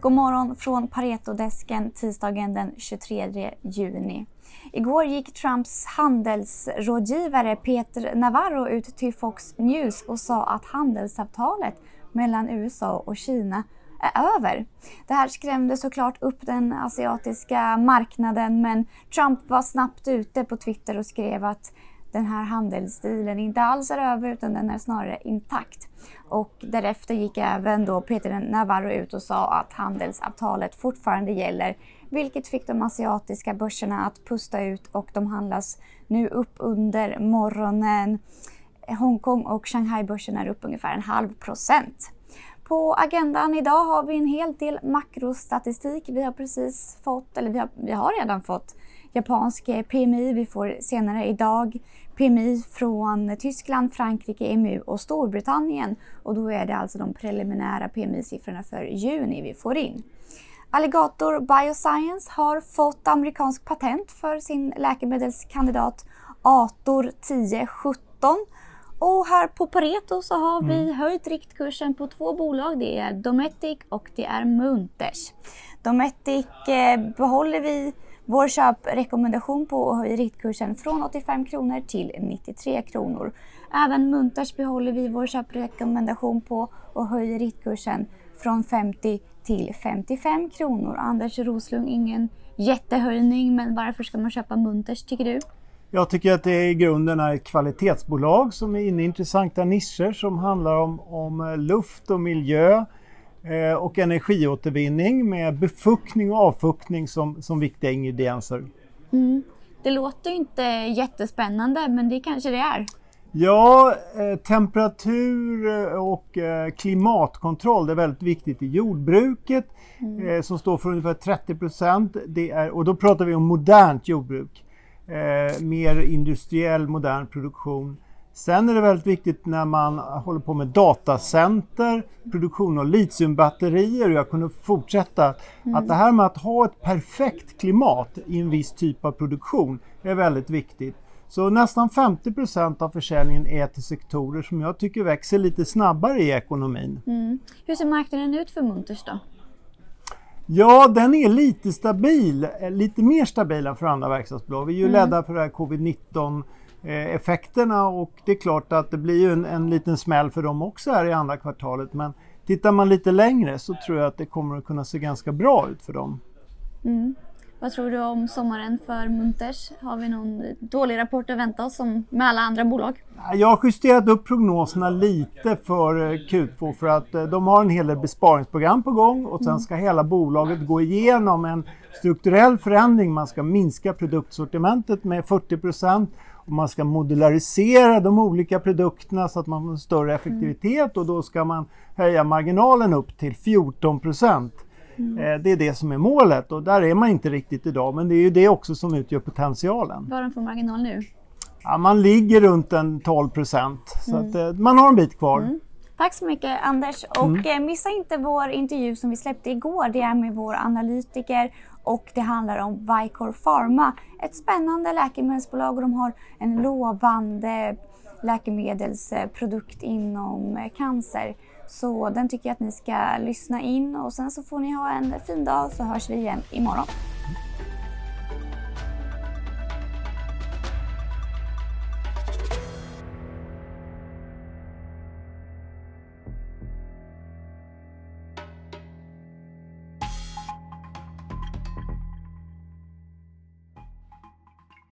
God morgon från Paretodesken tisdagen den 23 juni. Igår gick Trumps handelsrådgivare Peter Navarro ut till Fox News och sa att handelsavtalet mellan USA och Kina är över. Det här skrämde såklart upp den asiatiska marknaden men Trump var snabbt ute på Twitter och skrev att den här handelsstilen inte alls är över utan den är snarare intakt. Och därefter gick även då Peter Navarro ut och sa att handelsavtalet fortfarande gäller vilket fick de asiatiska börserna att pusta ut och de handlas nu upp under morgonen. Hongkong och Shanghai-börsen är upp ungefär en halv procent. På agendan idag har vi en hel del makrostatistik. Vi har precis fått, eller vi har, vi har redan fått japansk PMI. Vi får senare idag PMI från Tyskland, Frankrike, EMU och Storbritannien. Och då är det alltså de preliminära PMI-siffrorna för juni vi får in. Alligator Bioscience har fått amerikansk patent för sin läkemedelskandidat Ator 1017 och här på Pareto så har vi mm. höjt riktkursen på två bolag. Det är Dometic och det är Munters. Dometic eh, behåller vi vår köprekommendation på att höjer riktkursen från 85 kronor till 93 kronor. Även Munters behåller vi vår köprekommendation på och höjer riktkursen från 50 till 55 kronor. Anders Roslund, ingen jättehöjning, men varför ska man köpa Munters tycker du? Jag tycker att det i grunden är ett kvalitetsbolag som är inne i intressanta nischer som handlar om, om eh, luft och miljö eh, och energiåtervinning med befuktning och avfuktning som, som viktiga ingredienser. Mm. Det låter inte jättespännande men det kanske det är. Ja, eh, temperatur och eh, klimatkontroll är väldigt viktigt i jordbruket mm. eh, som står för ungefär 30 procent. Och då pratar vi om modernt jordbruk eh, mer industriell modern produktion. Sen är det väldigt viktigt när man håller på med datacenter, produktion av litiumbatterier och jag kunde fortsätta. Mm. Att det här med att ha ett perfekt klimat i en viss typ av produktion är väldigt viktigt. Så nästan 50 procent av försäljningen är till sektorer som jag tycker växer lite snabbare i ekonomin. Mm. Hur ser marknaden ut för Munters då? Ja, den är lite stabil, eh, lite mer stabil än för andra verkstadsbolag. Vi är ju mm. ledda för det här covid-19 eh, Eh, effekterna och det är klart att det blir ju en, en liten smäll för dem också här i andra kvartalet. Men tittar man lite längre så tror jag att det kommer att kunna se ganska bra ut för dem. Mm. Vad tror du om sommaren för Munters? Har vi någon dålig rapport att vänta oss som med alla andra bolag? Jag har justerat upp prognoserna lite för eh, Q2 för att eh, de har en hel del besparingsprogram på gång och sen ska hela bolaget gå igenom en strukturell förändring. Man ska minska produktsortimentet med 40 procent och man ska modularisera de olika produkterna så att man får större effektivitet och då ska man höja marginalen upp till 14 procent. Mm. Eh, det är det som är målet och där är man inte riktigt idag men det är ju det också som utgör potentialen. Vad har de för marginal nu? Ja, man ligger runt en 12 procent så mm. att, eh, man har en bit kvar. Mm. Tack så mycket Anders och mm. Eh, missa inte vår intervju som vi släppte igår. Det är med vår analytiker och det handlar om Vicor Pharma. Ett spännande läkemedelsbolag och de har en lovande läkemedelsprodukt inom eh, cancer. Så den tycker jag att ni ska lyssna in och sen så får ni ha en fin dag så hörs vi igen imorgon.